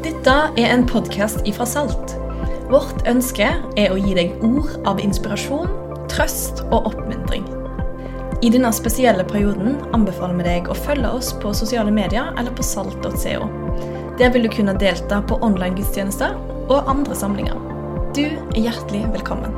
Dette er en podkast ifra Salt. Vårt ønske er å gi deg ord av inspirasjon, trøst og oppmuntring. I denne spesielle perioden anbefaler vi deg å følge oss på sosiale medier eller på salt.co. Der vil du kunne delta på online gudstjenester og andre samlinger. Du er hjertelig velkommen.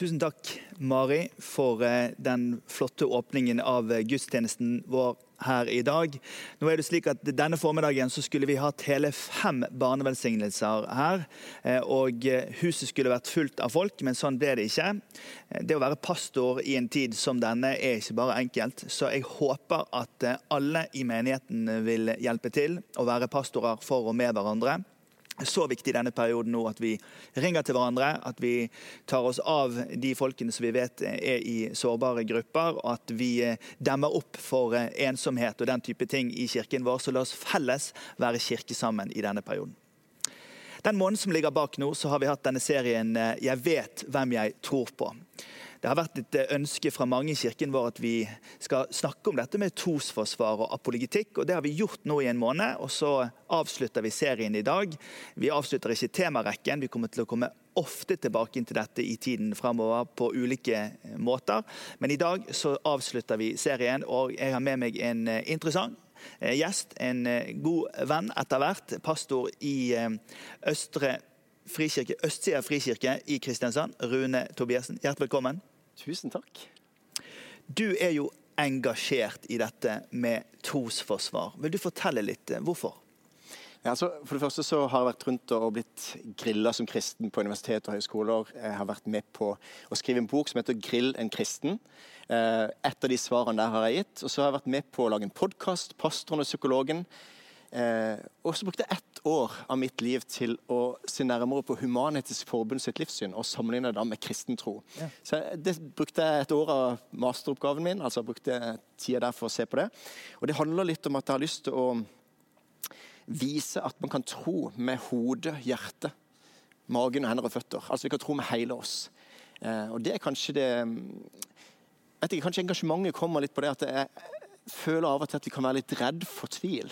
Tusen takk, Mari, for eh, den flotte åpningen av eh, gudstjenesten vår her i dag. Nå er det slik at Denne formiddagen så skulle vi hatt hele fem barnevelsignelser her. eh, Og huset skulle vært fullt av folk, men sånn ble det ikke. Eh, Det å være pastor i en tid som denne er ikke bare enkelt. Så jeg håper at eh, alle i menigheten vil hjelpe til å være pastorer for og med hverandre så viktig i denne perioden nå at vi ringer til hverandre, at vi tar oss av de folkene som vi vet er i sårbare grupper, og at vi eh, demmer opp for eh, ensomhet og den type ting i kirken vår. Så la oss felles være kirke sammen i denne perioden. Den måneden som ligger bak nå, så har vi hatt denne serien eh, 'Jeg vet hvem jeg tror på'. Det har vært et ønske fra mange i kirken vår at vi skal snakke om dette med trosforsvar og apologitikk. og Det har vi gjort nå i en måned, og så avslutter vi serien i dag. Vi avslutter ikke temarekken. Vi kommer til å komme ofte tilbake til dette i tiden framover på ulike måter. Men i dag så avslutter vi serien, og jeg har med meg en interessant gjest. En god venn etter hvert. Pastor i Østre frikirke, Østsida frikirke i Kristiansand. Rune Tobiassen, hjertelig velkommen. Tusen takk. Du er jo engasjert i dette med trosforsvar. Vil du fortelle litt hvorfor? Ja, altså, for det første så har jeg vært rundt og blitt grilla som kristen på universitet og høyskoler. Jeg har vært med på å skrive en bok som heter 'Grill en kristen'. Et av de svarene der har jeg gitt. Og så har jeg vært med på å lage en podkast, 'Pastoren og psykologen'. Og så brukte jeg ett år av mitt liv til å se nærmere på Human-Etisk Forbund sitt livssyn og sammenligne det med kristen tro. Ja. Så Det brukte jeg et år av masteroppgaven min, altså jeg brukte tida der for å se på det. Og det handler litt om at jeg har lyst til å vise at man kan tro med hode, hjerte, magen, hender og føtter. Altså vi kan tro med hele oss. Eh, og det er kanskje det vet ikke, Kanskje engasjementet kommer litt på det at jeg føler av og til at vi kan være litt redd for tvil.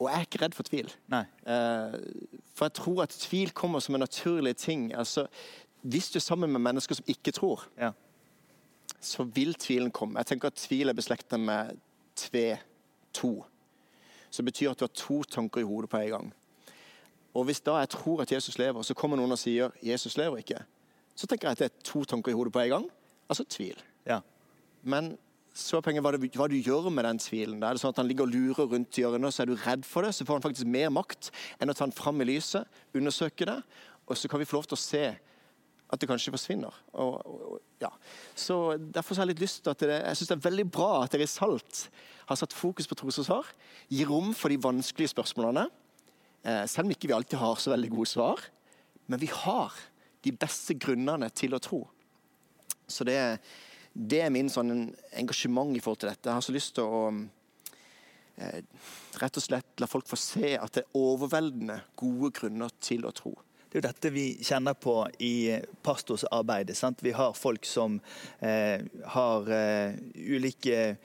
Og jeg er ikke redd for tvil. Eh, for jeg tror at tvil kommer som en naturlig ting. Altså, hvis du er sammen med mennesker som ikke tror, ja. så vil tvilen komme. Jeg tenker at Tvil er beslektet med tve, to. Som betyr at du har to tanker i hodet på en gang. Og Hvis da jeg tror at Jesus lever, så kommer noen og sier Jesus lever ikke, så tenker jeg at det er to tanker i hodet på en gang. Altså tvil. Ja. Men så er poenget hva, hva du gjør med den tvilen. Da er det sånn at Han ligger og lurer rundt hjørnet, så er du redd for det. Så får han faktisk mer makt enn å ta den fram i lyset, undersøke det, og så kan vi få lov til å se at det kanskje forsvinner. Og, og, ja. Så Derfor har jeg litt lyst til at det, jeg synes det er veldig bra at dere i Salt har satt fokus på trosforsvar. Gir rom for de vanskelige spørsmålene. Eh, selv om ikke vi alltid har så veldig gode svar. Men vi har de beste grunnene til å tro. Så det, det er min sånn engasjement i forhold til dette. Jeg har så lyst til å eh, rett og slett la folk få se at det er overveldende gode grunner til å tro. Det er jo dette vi kjenner på i pastorsarbeidet. Vi har folk som eh, har eh, ulike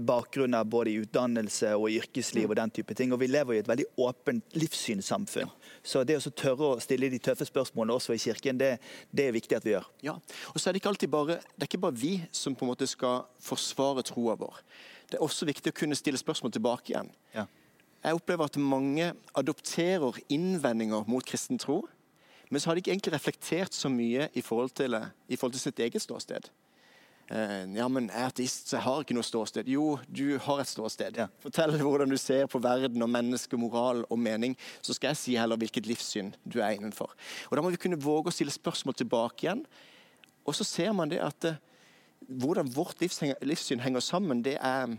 bakgrunner både i utdannelse og yrkesliv og den type ting. Og vi lever i et veldig åpent livssynssamfunn. Så det å tørre å stille de tøffe spørsmålene også i kirken, det, det, er viktig at vi gjør. Ja, og så er Det ikke alltid bare, det er ikke bare vi som på en måte skal forsvare troa vår. Det er også viktig å kunne stille spørsmål tilbake igjen. Ja. Jeg opplever at mange adopterer innvendinger mot kristen tro men så har de ikke egentlig reflektert så mye i forhold til, i forhold til sitt eget ståsted. Eh, ja, men jeg er ateist, så jeg har ikke noe ståsted. Jo, du har et ståsted. Ja. Fortell hvordan du ser på verden og menneske, moral og mening. Så skal jeg si heller hvilket livssyn du er innenfor. Og Da må vi kunne våge å stille spørsmål tilbake igjen. Og så ser man det at eh, hvordan vårt livssyn henger sammen, det er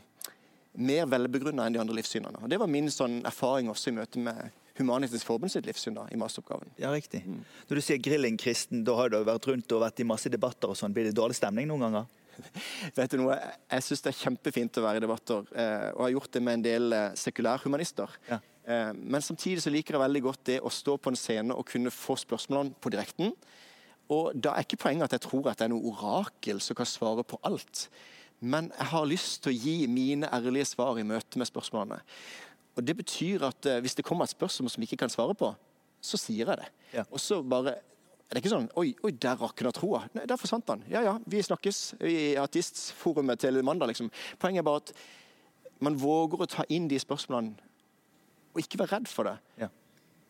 mer velbegrunna enn de andre livssynene. Og Det var min sånn erfaring også i møte med Human-Etisk Forbund sitt livssyn da, i masteroppgaven. Ja, riktig. Mm. Når du sier grilling kristen, da har du vært rundt og vært i masse debatter og sånn. Blir det dårlig stemning noen ganger? Vet du noe, Jeg syns det er kjempefint å være i debatter, eh, og har gjort det med en del eh, sekulærhumanister. Ja. Eh, men samtidig så liker jeg veldig godt det å stå på en scene og kunne få spørsmålene på direkten. Og da er ikke poenget at jeg tror at det er noe orakel som kan svare på alt. Men jeg har lyst til å gi mine ærlige svar i møte med spørsmålene. Og Det betyr at eh, hvis det kommer et spørsmål som vi ikke kan svare på, så sier jeg det. Ja. Og så bare det er ikke sånn Oi, oi der rakna troa. Nei, der forsvant han. Ja ja, vi snakkes i artistforumet til mandag, liksom. Poenget er bare at man våger å ta inn de spørsmålene og ikke være redd for det. Ja.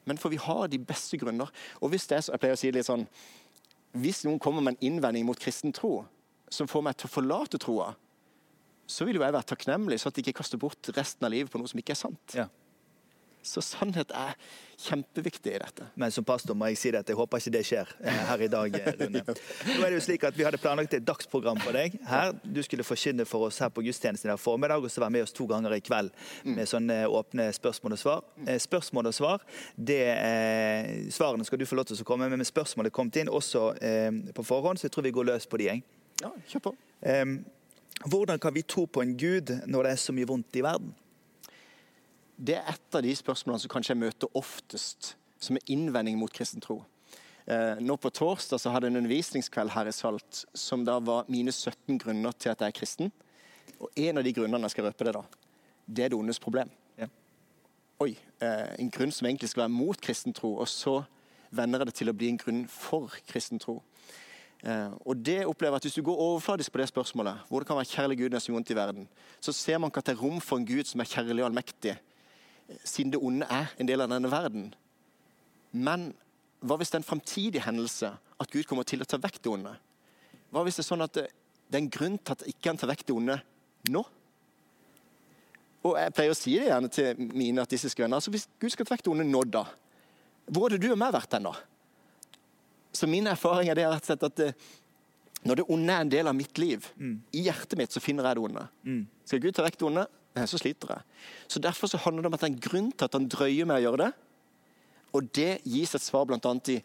Men for vi har de beste grunner. Og hvis det er så, jeg pleier å si det litt sånn Hvis noen kommer med en innvending mot kristen tro som får meg til å forlate troa, så vil jo jeg være takknemlig, så at jeg ikke kaster bort resten av livet på noe som ikke er sant. Ja. Så sannhet er kjempeviktig i dette. Men som pastor må jeg si dette, at jeg håper ikke det skjer eh, her i dag, eh, Rune. Nå er det jo slik at Vi hadde planlagt et dagsprogram for deg. her. Du skulle forkynne for oss her på gudstjenesten i formiddag, og så være med oss to ganger i kveld med sånne åpne spørsmål og svar. Eh, Spørsmål og svar, det eh, Svarene skal du få lov til å komme med, men spørsmålet kom inn også eh, på forhånd, så jeg tror vi går løs på de. Jeg. Ja, kjør på. Eh, hvordan kan vi tro på en gud når det er så mye vondt i verden? Det er et av de spørsmålene som kanskje jeg møter oftest som er innvending mot kristen tro. Eh, nå På torsdag så hadde jeg en undervisningskveld her i Salt som da var mine 17 grunner til at jeg er kristen. Og en av de grunnene jeg skal røpe det da, det er det ondes problem. Ja. Oi, eh, En grunn som egentlig skal være mot kristen tro, og så vender jeg det til å bli en grunn for kristen tro. Eh, og det opplever at Hvis du går overfladisk på det spørsmålet, hvor det kan være kjærlig Gud som vondt i verden, så ser man ikke at det er rom for en Gud som er kjærlig og allmektig, siden det onde er en del av denne verden. Men hva hvis det er en framtidig hendelse at Gud kommer til å ta vekk det onde? Hva hvis det er sånn at det, det er en grunn til at ikke han tar vekk det onde nå? Og Jeg pleier å si det gjerne til mine artistiske venner. altså Hvis Gud skal ta vekk det onde nå, da? Hvor hadde du og meg vært hen da? Så min erfaring er det rett og slett at det, når det onde er en del av mitt liv, i hjertet mitt, så finner jeg det onde. Skal Gud ta vekk det onde, eh, så sliter jeg. Så Derfor så handler det om at det er en grunn til at han drøyer med å gjøre det. Og det gis et svar bl.a. i,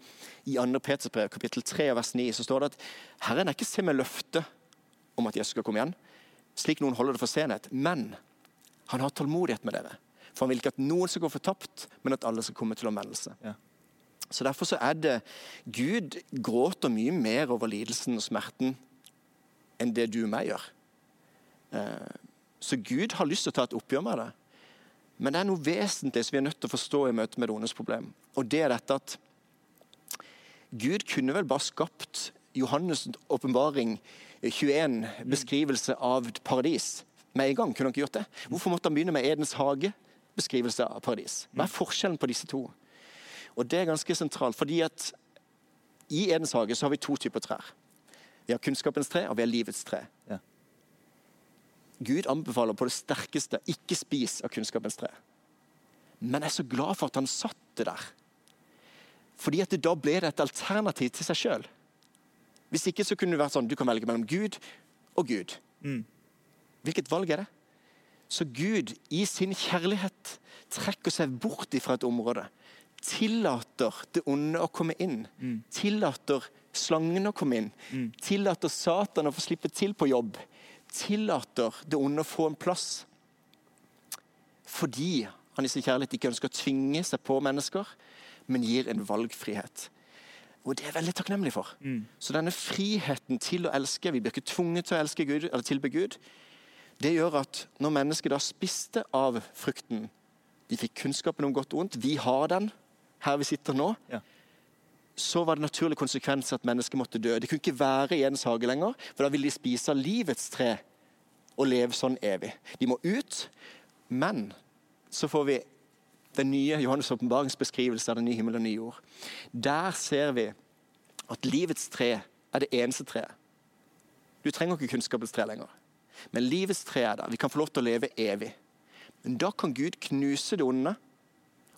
i 2. Peters brev, kapittel 3, vers 9. Så står det at Herren er ikke se med løfte om at Jesus skal komme igjen, slik noen holder det for senhet. Men han har tålmodighet med dere. For han vil ikke at noen skal gå fortapt, men at alle skal komme til omvendelse. Ja. Så Derfor så er det Gud gråter mye mer over lidelsen og smerten enn det du og meg gjør. Eh, Så Gud har lyst til å ta et oppgjør med det. Men det er noe vesentlig som vi er nødt til å forstå i møte med det ondes problem. Og det er dette at Gud kunne vel bare skapt Johannes' åpenbaring 21, beskrivelse av paradis, med en gang. Kunne han ikke gjort det? Hvorfor måtte han begynne med Edens hage, beskrivelse av paradis? Hva er forskjellen på disse to? Og Det er ganske sentralt, fordi at i Edens hage så har vi to typer trær. Vi har kunnskapens tre, og vi har livets tre. Ja. Gud anbefaler på det sterkeste ikke spis av kunnskapens tre. Men jeg er så glad for at han satt det der. Fordi at det da ble det et alternativ til seg sjøl. Hvis ikke så kunne det vært sånn du kan velge mellom Gud og Gud. Hvilket valg er det? Så Gud i sin kjærlighet trekker seg bort ifra et område. Tillater det onde å komme inn. Tillater slangen å komme inn. Tillater Satan å få slippe til på jobb. Tillater det onde å få en plass. Fordi han i sin kjærlighet ikke ønsker å tvinge seg på mennesker, men gir en valgfrihet. Og det er jeg veldig takknemlig for. Så denne friheten til å elske, vi blir ikke tvunget til å elske Gud, eller tilbe Gud, det gjør at når mennesket da spiste av frukten De fikk kunnskapen om godt og ondt. Vi har den her vi sitter nå. Ja. Så var det naturlig konsekvens at mennesket måtte dø. Det kunne ikke være i Edens hage lenger, for da ville de spise av livets tre og leve sånn evig. De må ut, men så får vi den nye Johannes' åpenbaringsbeskrivelse av den nye himmel og nye jord. Der ser vi at livets tre er det eneste treet. Du trenger ikke kunnskapens tre lenger. Men livets tre er der. Vi kan få lov til å leve evig. Men da kan Gud knuse det onde,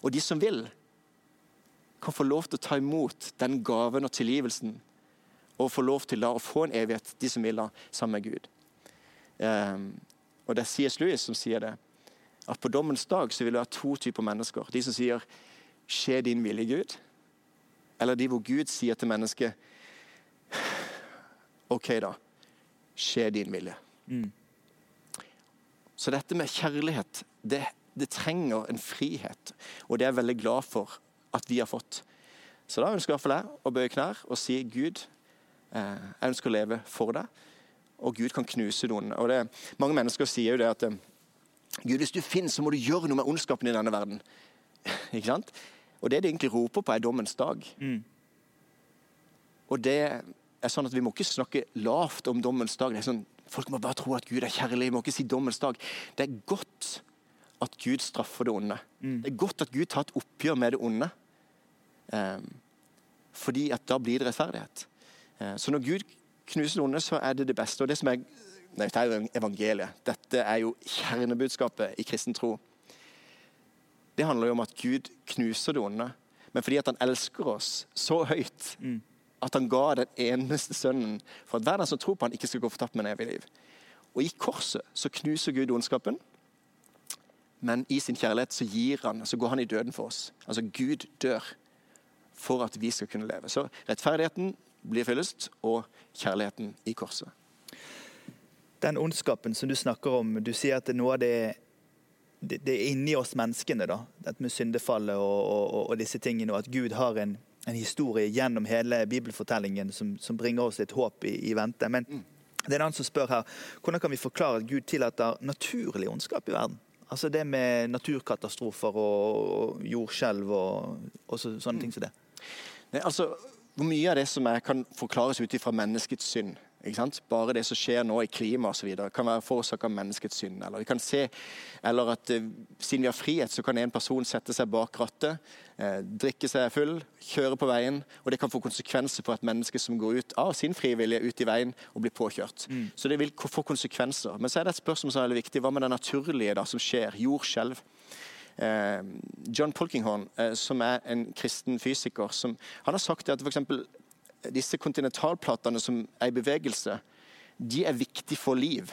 og de som vil, kan få lov til å ta imot den gaven og tilgivelsen, og få lov til da å få en evighet, de som vil da, sammen med Gud. Um, og det er C.S. Lewis som sier det, at på dommens dag så vil det være to typer mennesker. De som sier 'skje din vilje, Gud', eller de hvor Gud sier til mennesket 'OK, da. Skje din vilje'. Så dette med kjærlighet, det, det trenger en frihet. Og det er jeg veldig glad for at vi har fått. Så da ønsker i hvert fall jeg å bøye knær og si Gud, eh, jeg ønsker å leve for deg. og Gud kan knuse noen. Og det, mange mennesker sier jo det at Gud, hvis du finnes, så må du gjøre noe med ondskapen i denne verden. Ikke sant? Og det de egentlig roper på, er dommens dag. Mm. Og det er sånn at Vi må ikke snakke lavt om dommens dag. Det er sånn, folk må bare tro at Gud er kjærlig. Vi må ikke si dommens dag. Det er godt at Gud straffer det onde. Mm. Det er godt at Gud tar et oppgjør med det onde. Eh, fordi at da blir det rettferdighet. Eh, så når Gud knuser noen, så er det det beste. Og det som er, nei, Dette er jo evangeliet. Dette er jo kjernebudskapet i kristen tro. Det handler jo om at Gud knuser det onde, men fordi at han elsker oss så høyt Mm. at han ga den eneste sønnen for at hver den som tror på han ikke skal gå fortapt med en evig liv. Og i korset så knuser Gud ondskapen, men i sin kjærlighet så gir han, så går han i døden for oss. Altså Gud dør for at vi skal kunne leve. Så rettferdigheten blir fyllest, og kjærligheten i korset. Den ondskapen som du snakker om, du sier at det er noe av det det, det er inni oss menneskene, da. Dette med syndefallet og, og, og disse tingene. Og at Gud har en, en historie gjennom hele bibelfortellingen som, som bringer oss et håp i, i vente. Men det er en annen som spør her, hvordan kan vi forklare at Gud tillater naturlig ondskap i verden? Altså det med naturkatastrofer og, og jordskjelv og, så, sånne ting som det. Nei, altså, hvor mye av det som er, kan forklares ut ifra menneskets synd? Ikke sant? Bare det som skjer nå i klimaet osv. kan være forårsaka av menneskets synd. Eller vi kan se, eller at eh, siden vi har frihet, så kan en person sette seg bak rattet, eh, drikke seg full, kjøre på veien, og det kan få konsekvenser for et menneske som går ut av sin frivillige ut i veien og blir påkjørt. Så det vil få konsekvenser. Men så er det et spørsmål som er veldig viktig. Hva med det naturlige da, som skjer? Jordskjelv. Eh, John Polkinghorn, eh, som er en kristen fysiker, som, han har sagt at for eksempel disse kontinentalplatene som er i bevegelse, de er viktige for liv.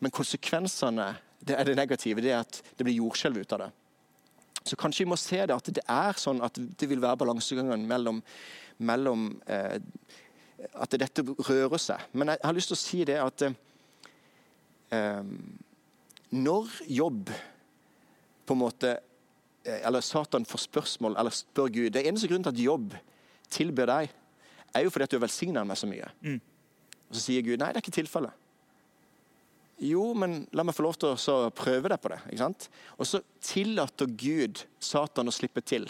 Men konsekvensene det er det negative, det er at det blir jordskjelv ut av det. Så kanskje vi må se det at det er sånn at det vil være balansegangen mellom, mellom eh, At dette rører seg. Men jeg har lyst til å si det at eh, når jobb på en måte eh, Eller Satan får spørsmål, eller spør Gud Det eneste grunnen til at jobb tilbyr deg, er jo fordi at du har velsigna meg så mye. Mm. Og så sier Gud nei, det er ikke tilfellet. Jo, men la meg få lov til å så prøve deg på det. ikke sant? Og så tillater Gud Satan å slippe til.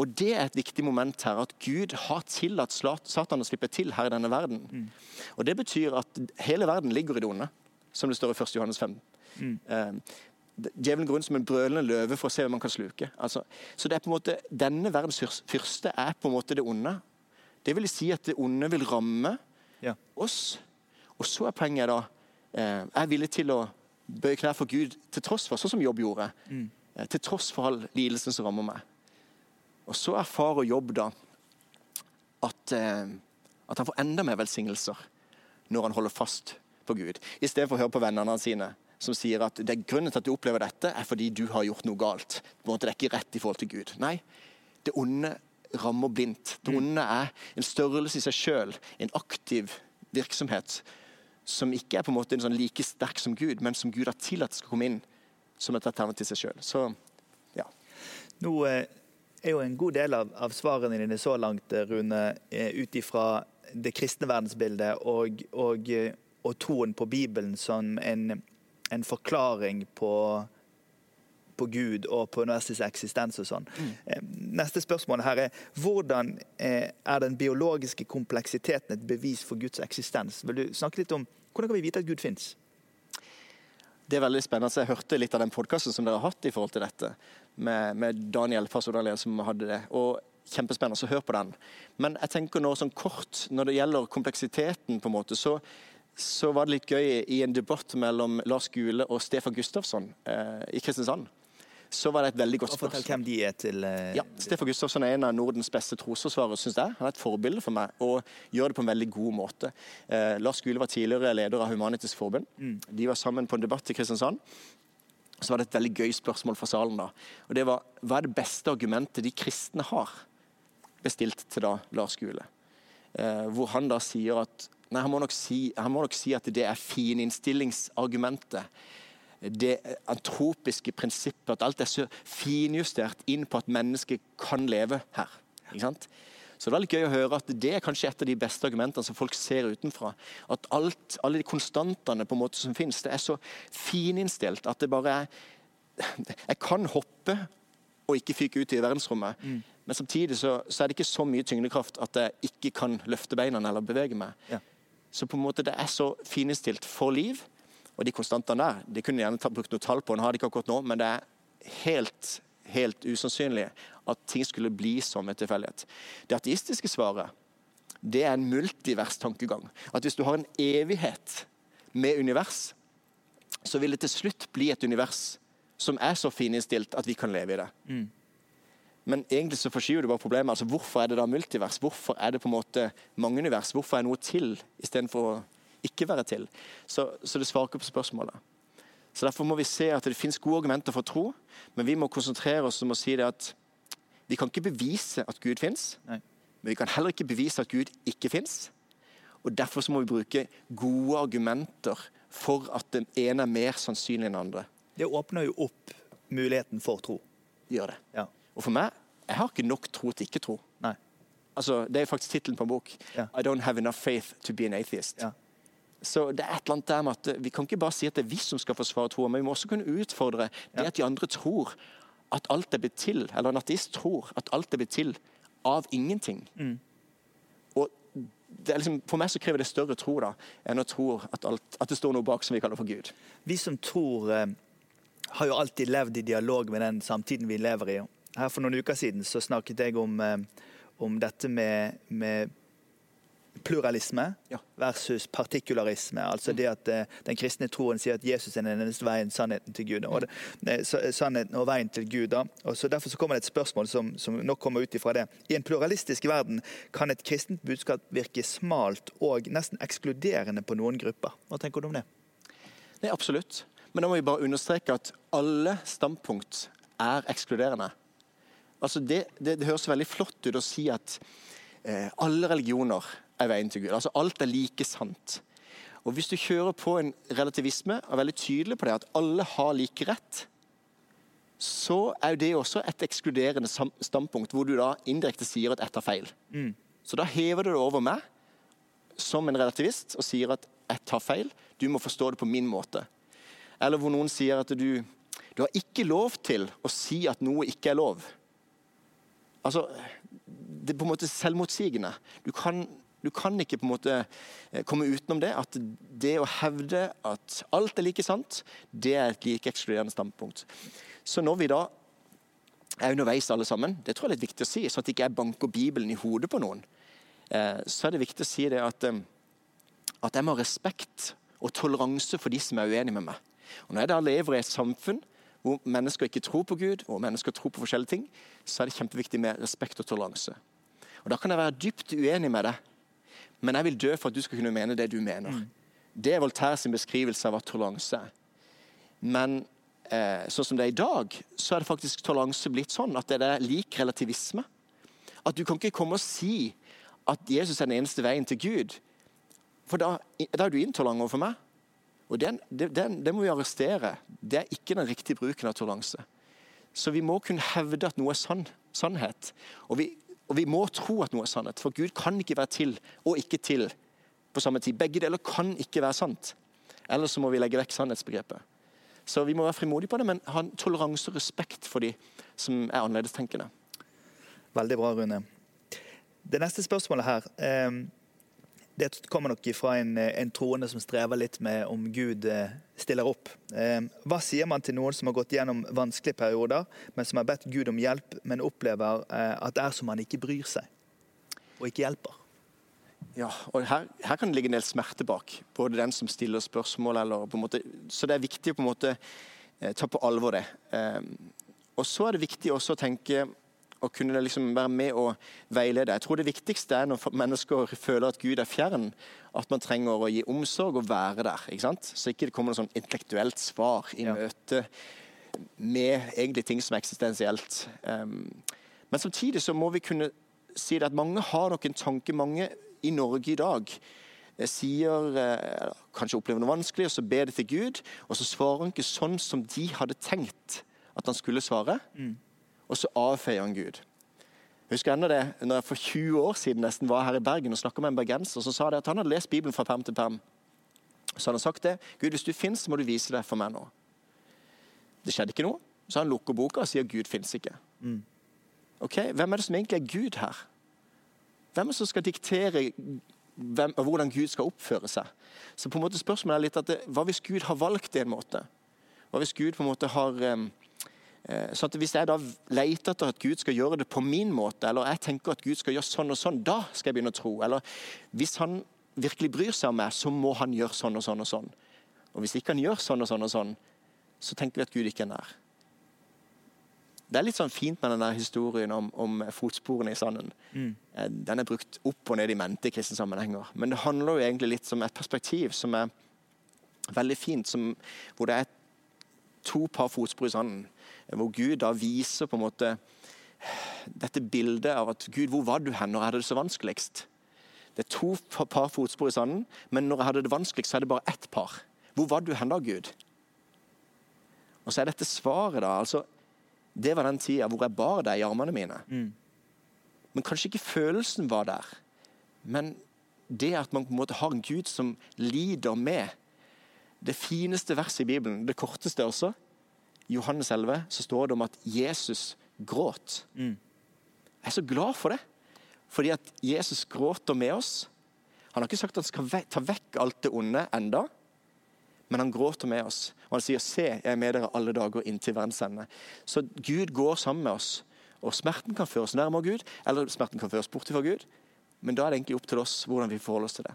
Og det er et viktig moment her, at Gud har tillatt Satan å slippe til her i denne verden. Og det betyr at hele verden ligger i det onde, som det står i 1. Johannes 5. Eh, Djevelen går rundt som en brølende løve for å se hvem man kan sluke. Altså, så det er på en måte, Denne verdens fyrste er på en måte det onde. Det vil si at det onde vil ramme Ja. oss. Og så er poenget da eh, Er villig til å bøye knær for Gud til tross for, sånn som Jobb gjorde, eh, til tross for all lidelsen som rammer meg. Og så erfarer Jobb da at, eh, at han får enda mer velsignelser når han holder fast på Gud, i stedet for å høre på vennene sine som sier at det er grunnen til at du opplever dette, er fordi du har gjort noe galt. På en måte Det er ikke rett i forhold til Gud. Nei, det onde rammer blindt. Det onde er en størrelse i seg sjøl, en aktiv virksomhet som ikke er på en måte en sånn like sterk som Gud, men som Gud har tillatt skal komme inn som et alternativ til seg sjøl. Så ja. Nå eh, er jo en god del av, av svarene dine så langt, eh, Rune, eh, ut ifra det kristne verdensbildet og, og, og troen på Bibelen som en, en forklaring på, på Gud og på universets eksistens og sånn. Mm. Neste spørsmål her er hvordan eh, er den biologiske kompleksiteten et bevis for Guds eksistens? Vil du snakke litt om hvordan kan vi vite at Gud fins? Det er veldig spennende. Jeg hørte litt av den podkasten som dere har hatt i forhold til dette, med, med Daniel Fasodalien som hadde det. og Kjempespennende, så hør på den. Men jeg tenker nå sånn kort, når det gjelder kompleksiteten, på en måte, så, så var det litt gøy i en debatt mellom Lars Gule og Stefan Gustafsson eh, i Kristiansand. Så var det et veldig godt spørsmål. fortell hvem de er til eh, Ja, Stefan Gustafsson er en av Nordens beste trosforsvarere, syns jeg. Han er et forbilde for meg og gjør det på en veldig god måte. Eh, Lars Gule var tidligere leder av Humanitisk Forbund. Forbund. De var sammen på en debatt i Kristiansand. Så var det et veldig gøy spørsmål fra salen. da. Og det var hva er det beste argumentet de kristne har? Bestilt til da Lars Gule. Eh, hvor han da sier at Nei, han må nok si, han må nok si at det er fininnstillingsargumentet det antropiske prinsippet, at alt er så finjustert inn på at mennesket kan leve her. Ikke sant? Så det er litt gøy å høre at det er kanskje et av de beste argumentene som folk ser utenfra. At alt, alle de konstantene på en måte som finnes, det er så fininnstilt at det bare er Jeg kan hoppe og ikke fyke ut i verdensrommet, mm. men samtidig så, så, er det ikke så mye tyngdekraft at jeg ikke kan løfte beina eller bevege meg. Ja. Så på en måte det er så finestilt for liv. Og de konstantene der de kunne gjerne brukt noe tall på, nå har de ikke akkurat nå, men det er helt, helt usannsynlig at ting skulle bli som en tilfeldighet. Det ateistiske svaret det er en multivers tankegang. At hvis du har en evighet med univers, så vil det til slutt bli et univers som er så fininnstilt at vi kan leve i det. Mm. Men egentlig så forskyver du bare problemet. altså Hvorfor er det da multivers? Hvorfor er det på en måte mange univers? Hvorfor er noe til istedenfor å ikke være til? Så, så det svarer ikke på spørsmålet. Så Derfor må vi se at det finnes gode argumenter for tro, men vi må konsentrere oss om å si det at vi kan ikke bevise at Gud fins, men vi kan heller ikke bevise at Gud ikke fins. Og Derfor så må vi bruke gode argumenter for at den ene er mer sannsynlig enn den andre. Det åpner jo opp muligheten for tro. Gjør det. Ja. Og for meg jeg har ikke nok tro til ikke tro. Nei. Altså, det er faktisk tittelen på en bok. Ja. I don't have enough faith to be an atheist. Ja. Så det er et eller annet der med at Vi kan ikke bare si at det er vi som skal forsvare troa, men vi må også kunne utfordre det at de andre tror at alt er blitt til, eller en ateist tror at alt er blitt til av ingenting. Mm. Og det liksom, For meg så krever det større tro da, enn å tro at, alt, at, det står noe bak som vi kaller for Gud. Vi som tror, eh, har jo alltid levd i dialog med den samtiden vi lever i. Her For noen uker siden så snakket jeg om, eh, om dette med, med pluralisme ja. versus partikularisme. Altså det at uh, den kristne troen sier at Jesus er den eneste veien, sannheten til Gud. Og, det, sannheten og veien til Gud. Da. Og så Derfor så kommer det et spørsmål som, som nok kommer ut ifra det. I en pluralistisk verden kan et kristent budskap virke smalt og nesten ekskluderende på noen grupper. Hva tenker du om det? Nei, Absolutt. Men da må vi bare understreke at alle standpunkt er ekskluderende. Altså det, det, det høres veldig flott ut å si at eh, alle religioner er veien til Gud. Altså Alt er like sant. Og Hvis du kjører på en relativisme og er veldig tydelig på det, at alle har like rett, så er jo det også et ekskluderende standpunkt, hvor du da indirekte sier at ett har feil. Mm. Så da hever du det over meg som en relativist og sier at ett har feil, du må forstå det på min måte. Eller hvor noen sier at du, du har ikke lov til å si at noe ikke er lov. Altså, Det er på en måte selvmotsigende. Du kan du kan ikke på en måte eh, komme utenom det. At det å hevde at alt er like sant, det er et like ekskluderende standpunkt. Så når vi da er underveis alle sammen, det tror jeg er litt viktig å si, sånn at jeg ikke er banker Bibelen i hodet på noen, eh, så er det viktig å si det at, eh, at jeg må ha respekt og toleranse for de som er uenige med meg. Og Når jeg da lever i et samfunn hvor mennesker ikke tror på Gud, og mennesker tror på forskjellige ting, så er det kjempeviktig med respekt og toleranse. Og Da kan jeg være dypt uenig med deg men jeg vil dø for at du skal kunne mene det du mener. Mm. Det er Voltaire sin beskrivelse av hva toleranse er. Men eh, sånn som det er i dag, så er det faktisk toleranse blitt sånn at det er lik relativisme. At du kan ikke komme og si at Jesus er den eneste veien til Gud. For da, da er du intolerant overfor meg. Og den, den, den, må vi arrestere. Det er ikke den riktige bruken av toleranse. Så vi må kunne hevde at noe er sann, sannhet. Og vi og vi må tro at noe er sannhet, for Gud kan ikke være til og ikke til på samme tid. Begge deler kan ikke være sant. Ellers så må vi legge vekk sannhetsbegrepet. Så vi må være frimodige på det, men ha toleranse og respekt for de som er annerledestenkende. Veldig bra, Rune. Det neste spørsmålet her eh, det kommer nok fra en, en, troende som strever litt med om Gud eh, stiller opp. Eh, hva sier man til noen som har gått gjennom vanskelige perioder, men som har bedt Gud om hjelp, men opplever eh, at det er som han ikke bryr seg, og ikke hjelper? Ja, og her, her, kan det ligge en del smerte bak. Både den som stiller spørsmål, eller på en måte Så det er viktig å på en måte ta på alvor det. Og så er det viktig også å tenke å kunne liksom være med og veilede. Jeg tror det viktigste er når mennesker føler at Gud er fjern, at man trenger å gi omsorg og være der. ikke sant? Så ikke det kommer noe sånn intellektuelt svar i ja. møte med egentlig ting som er eksistensielt. Um, men samtidig så må vi kunne si det at mange har nok en tanke, mange i Norge i dag eh, sier eh, kanskje opplever noe vanskelig, og så ber de til Gud, og så svarer han ikke sånn som de hadde tenkt at han skulle svare. Mm og så avfeier han Gud. Jeg husker enda det, når jeg for 20 år siden nesten var her i Bergen og snakka med en bergenser, så sa det at han hadde lest Bibelen fra perm til perm. Så han hadde sagt det. Gud, hvis du fins, må du vise det for meg nå. Det skjedde ikke noe. Så han lukker boka og sier Gud fins ikke. Mm. Ok, Hvem er det som egentlig er Gud her? Hvem er det som skal diktere hvem, hvordan Gud skal oppføre seg? Så på en måte spørsmålet er litt at det, Hva hvis Gud har valgt det en måte? Hva hvis Gud på en måte har um, sånn at Hvis jeg da leter etter at Gud skal gjøre det på min måte, eller jeg tenker at Gud skal gjøre sånn og sånn, da skal jeg begynne å tro. Eller hvis han virkelig bryr seg om meg, så må han gjøre sånn og sånn og sånn. Og hvis ikke han gjør sånn og sånn og sånn, så tenker vi at Gud ikke er nær. Det er litt sånn fint med den der historien om, om, fotsporene i sanden. Mm. Eh, den er brukt opp og ned i mente i kristne sammenhenger. Men det handler jo egentlig litt om et perspektiv som er veldig fint, som, hvor det er to par fotspor i sanden. Hvor Gud da viser på en måte dette bildet av at Gud, hvor var du hen når jeg hadde det så vanskeligst? Det er to par fotspor i sanden, men når jeg hadde det vanskeligst, så er det bare ett par. Hvor var du hen da, Gud? Og så er dette svaret, da. altså, Det var den tida hvor jeg bar deg i armene mine. Mm. Men kanskje ikke følelsen var der. Men det at man på en måte har en Gud som lider med. Det fineste verset i Bibelen, det korteste også, i Johannes 11, så står det om at Jesus gråt. Mm. Jeg er så glad for det. Fordi at Jesus gråter med oss. Han har ikke sagt at han skal ta vekk alt det onde enda, men han gråter med oss. Og han sier, 'Se, jeg er med dere alle dager inntil verdens ende'. Så Gud går sammen med oss. Og smerten kan føre oss nærmere Gud, eller smerten kan føre oss bort fra Gud. Men da er det egentlig opp til oss hvordan vi forholder oss til det.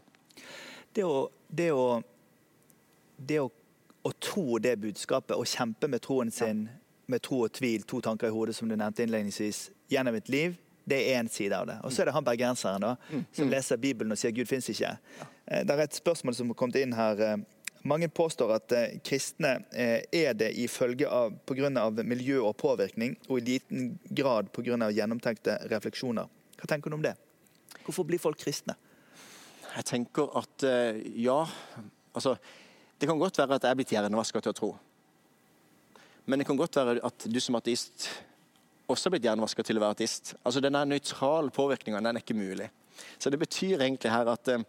Det å, det å, det å, å tro det budskapet og kjempe med troen sin, med tro og tvil, to tanker i hodet, som du nevnte innledningsvis, gjennom et liv, det er én side av det. Og så er det han bergenseren da, mm. som mm. leser Bibelen og sier Gud fins ikke. Eh, det er et spørsmål som har kommet inn her. Eh, mange påstår at eh, kristne er det ifølge av pga. miljø og påvirkning, og i liten grad pga. gjennomtenkte refleksjoner. Hva tenker du om det? Hvorfor blir folk kristne? Jeg tenker at ja. Altså, det kan godt være at jeg er blitt hjernevaska til å tro. Men det kan godt være at du som ateist også blitt hjernevaska til å være artist. Altså Denne nøytrale påvirkninga er ikke mulig. Så det betyr egentlig her at, eh,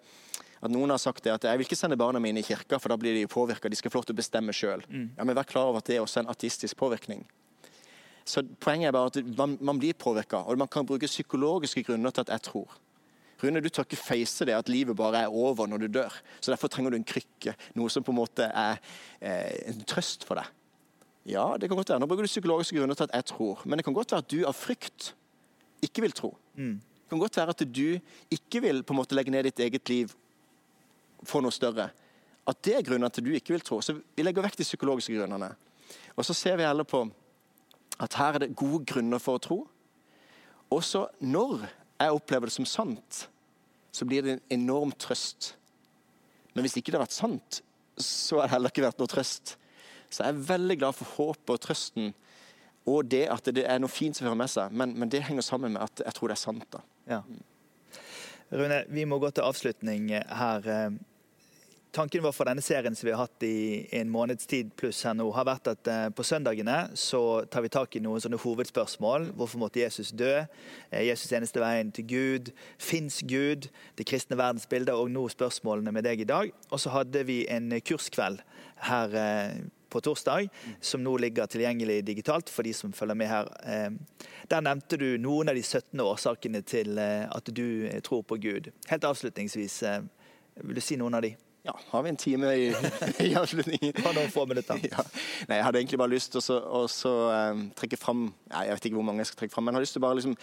at noen har sagt det at jeg vil ikke sende barna mine i kirka, for da blir de påvirka. De skal få lov til å bestemme sjøl. Mm. Ja, men vær klar over at det er også en artistisk påvirkning. Så Poenget er bare at man, man blir påvirka, og man kan bruke psykologiske grunner til at jeg tror. Rune, du tør ikke face det at livet bare er over når du dør. Så Derfor trenger du en krykke, noe som på en måte er eh, en trøst for deg. Ja, det kan godt være. Nå bruker du psykologiske grunner til at jeg tror. Men det kan godt være at du av frykt ikke vil tro. Mm. Det kan godt være at du ikke vil på en måte legge ned ditt eget liv for noe større. At det er grunnen til at du ikke vil tro. Så vi legger vekk de psykologiske grunnene. Og så ser vi heller på at her er det gode grunner for å tro. Også når jeg opplever det som sant, så blir det en enorm trøst. Men hvis ikke det har vært sant, så har det heller ikke vært noe trøst. Så jeg er veldig glad for håpet og trøsten og det at det er noe fint som hører med seg. Men, men, det henger sammen med at jeg tror det er sant. da. Ja. Rune, vi må gå til avslutning her. Tanken vår for denne serien som vi har hatt i en måneds tid pluss her nå, har vært at eh, på søndagene så tar vi tak i noen sånne hovedspørsmål. Hvorfor måtte Jesus dø? Eh, Jesus eneste veien til Gud? Fins Gud? Det kristne verdensbildet, og nå spørsmålene med deg i dag. Og så hadde vi en kurskveld her eh, på torsdag, som nå ligger tilgjengelig digitalt for de som følger med her. Der nevnte du noen av de 17 årsakene til at du tror på Gud. Helt avslutningsvis, vil du si noen av de? Ja, har vi en time i, i avslutningen? Bare noen få minutter. Ja. Nei, Jeg hadde egentlig bare lyst til å um, trekke fram ja, Jeg vet ikke hvor mange jeg skal trekke fram, men jeg har lyst til bare liksom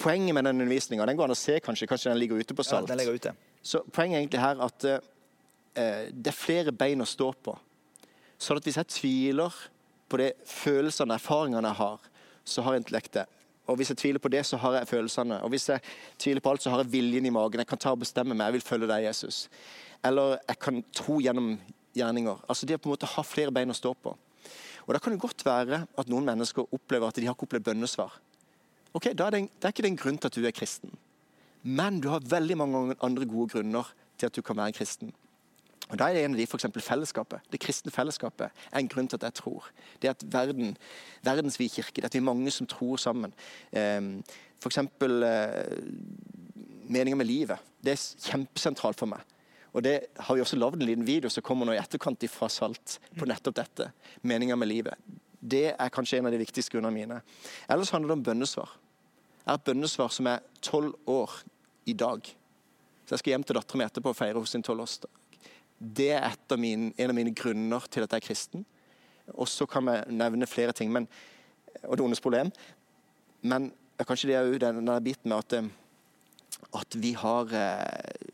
Poenget med den undervisninga den går an å se, kanskje. Kanskje den ligger ute på Salt. Ja, den ligger ute. Så Poenget er egentlig her at uh, det er flere bein å stå på. Sånn at hvis jeg tviler på de følelsene og erfaringene jeg har, så har jeg intellektet. Og hvis jeg tviler på det, så har jeg følelsene. Og hvis jeg tviler på alt, så har jeg viljen i magen. Jeg kan ta og bestemme meg. Jeg vil følge deg, Jesus. Eller jeg kan tro gjennom gjerninger. Altså det å på en måte ha flere bein å stå på. Og Da kan det godt være at noen mennesker opplever at de har ikke opplevd bønnesvar. Ok, da er det, det er ikke den en grunn til at du er kristen. Men du har veldig mange andre gode grunner til at du kan være kristen. Og Da er det en av de f.eks. fellesskapet. Det kristne fellesskapet er en grunn til at jeg tror. Det er at verden, verdensvid kirke, det er at vi er mange som tror sammen. Um, F.eks. Eh, meninga med livet. Det er kjempesentralt for meg. Og det har vi også lagd en liten video som kommer nå i etterkant fra Salt på nettopp dette. Meninga med livet. Det er kanskje en av de viktigste grunnene mine. Ellers handler det om bønnesvar. Jeg har et bønnesvar som er tolv år i dag. Så jeg skal hjem til dattera mi etterpå og feire hos sin tolvårsdag. Det er mine, en av mine grunner til at jeg er kristen. Og så kan vi nevne flere ting, men, og det ondes problem. Men kanskje det er jo den biten med at, eh, at vi har eh,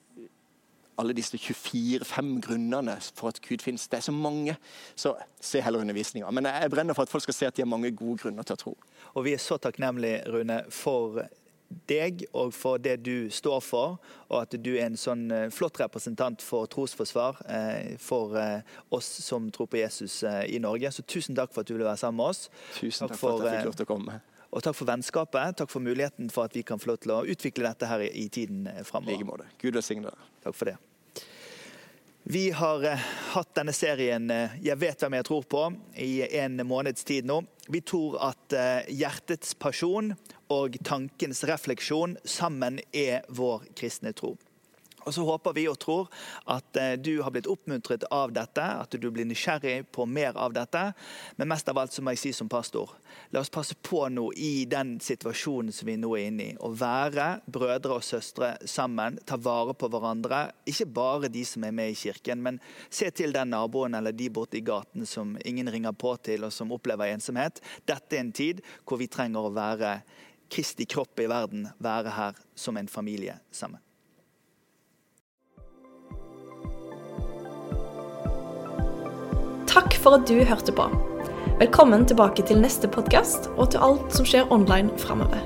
alle disse 24-5 grunnene for at Gud finnes. Det er så mange. Så se heller undervisninga. Men jeg brenner for at folk skal se at de har mange gode grunner til å tro. Og vi er så takknemlige, Rune, for deg og for det du står for, og at du er en sånn eh, flott representant for trosforsvar eh, for eh, oss som tror på Jesus i Norge. Så tusen takk for at du ville være sammen med oss. Tusen takk, takk for, for, at jeg fikk lov til å komme. Og takk for vennskapet. Takk for muligheten for at vi kan få lov til å utvikle dette her i, tiden framover. like måte. Gud velsigne deg. Takk for det. Vi har eh, hatt denne serien eh, 'Jeg vet hvem jeg tror på' i en måneds tid nå. Vi tror at eh, hjertets pasjon og tankens refleksjon sammen er vår kristne tro. Og så håper vi og tror at eh, du har blitt oppmuntret av dette, at du blir nysgjerrig på mer av dette. Men mest av alt så må jeg si som pastor, la oss passe på nå i den situasjonen som vi nå er inne i. Å være brødre og søstre sammen, ta vare på hverandre. Ikke bare de som er med i kirken, men se til den naboen eller de borte i gaten som ingen ringer på til, og som opplever ensomhet. Dette er en tid hvor vi trenger å være Kristi kropp i verden, være her som en familie sammen. Takk for at du hørte på. Velkommen tilbake til neste podkast og til alt som skjer online framover.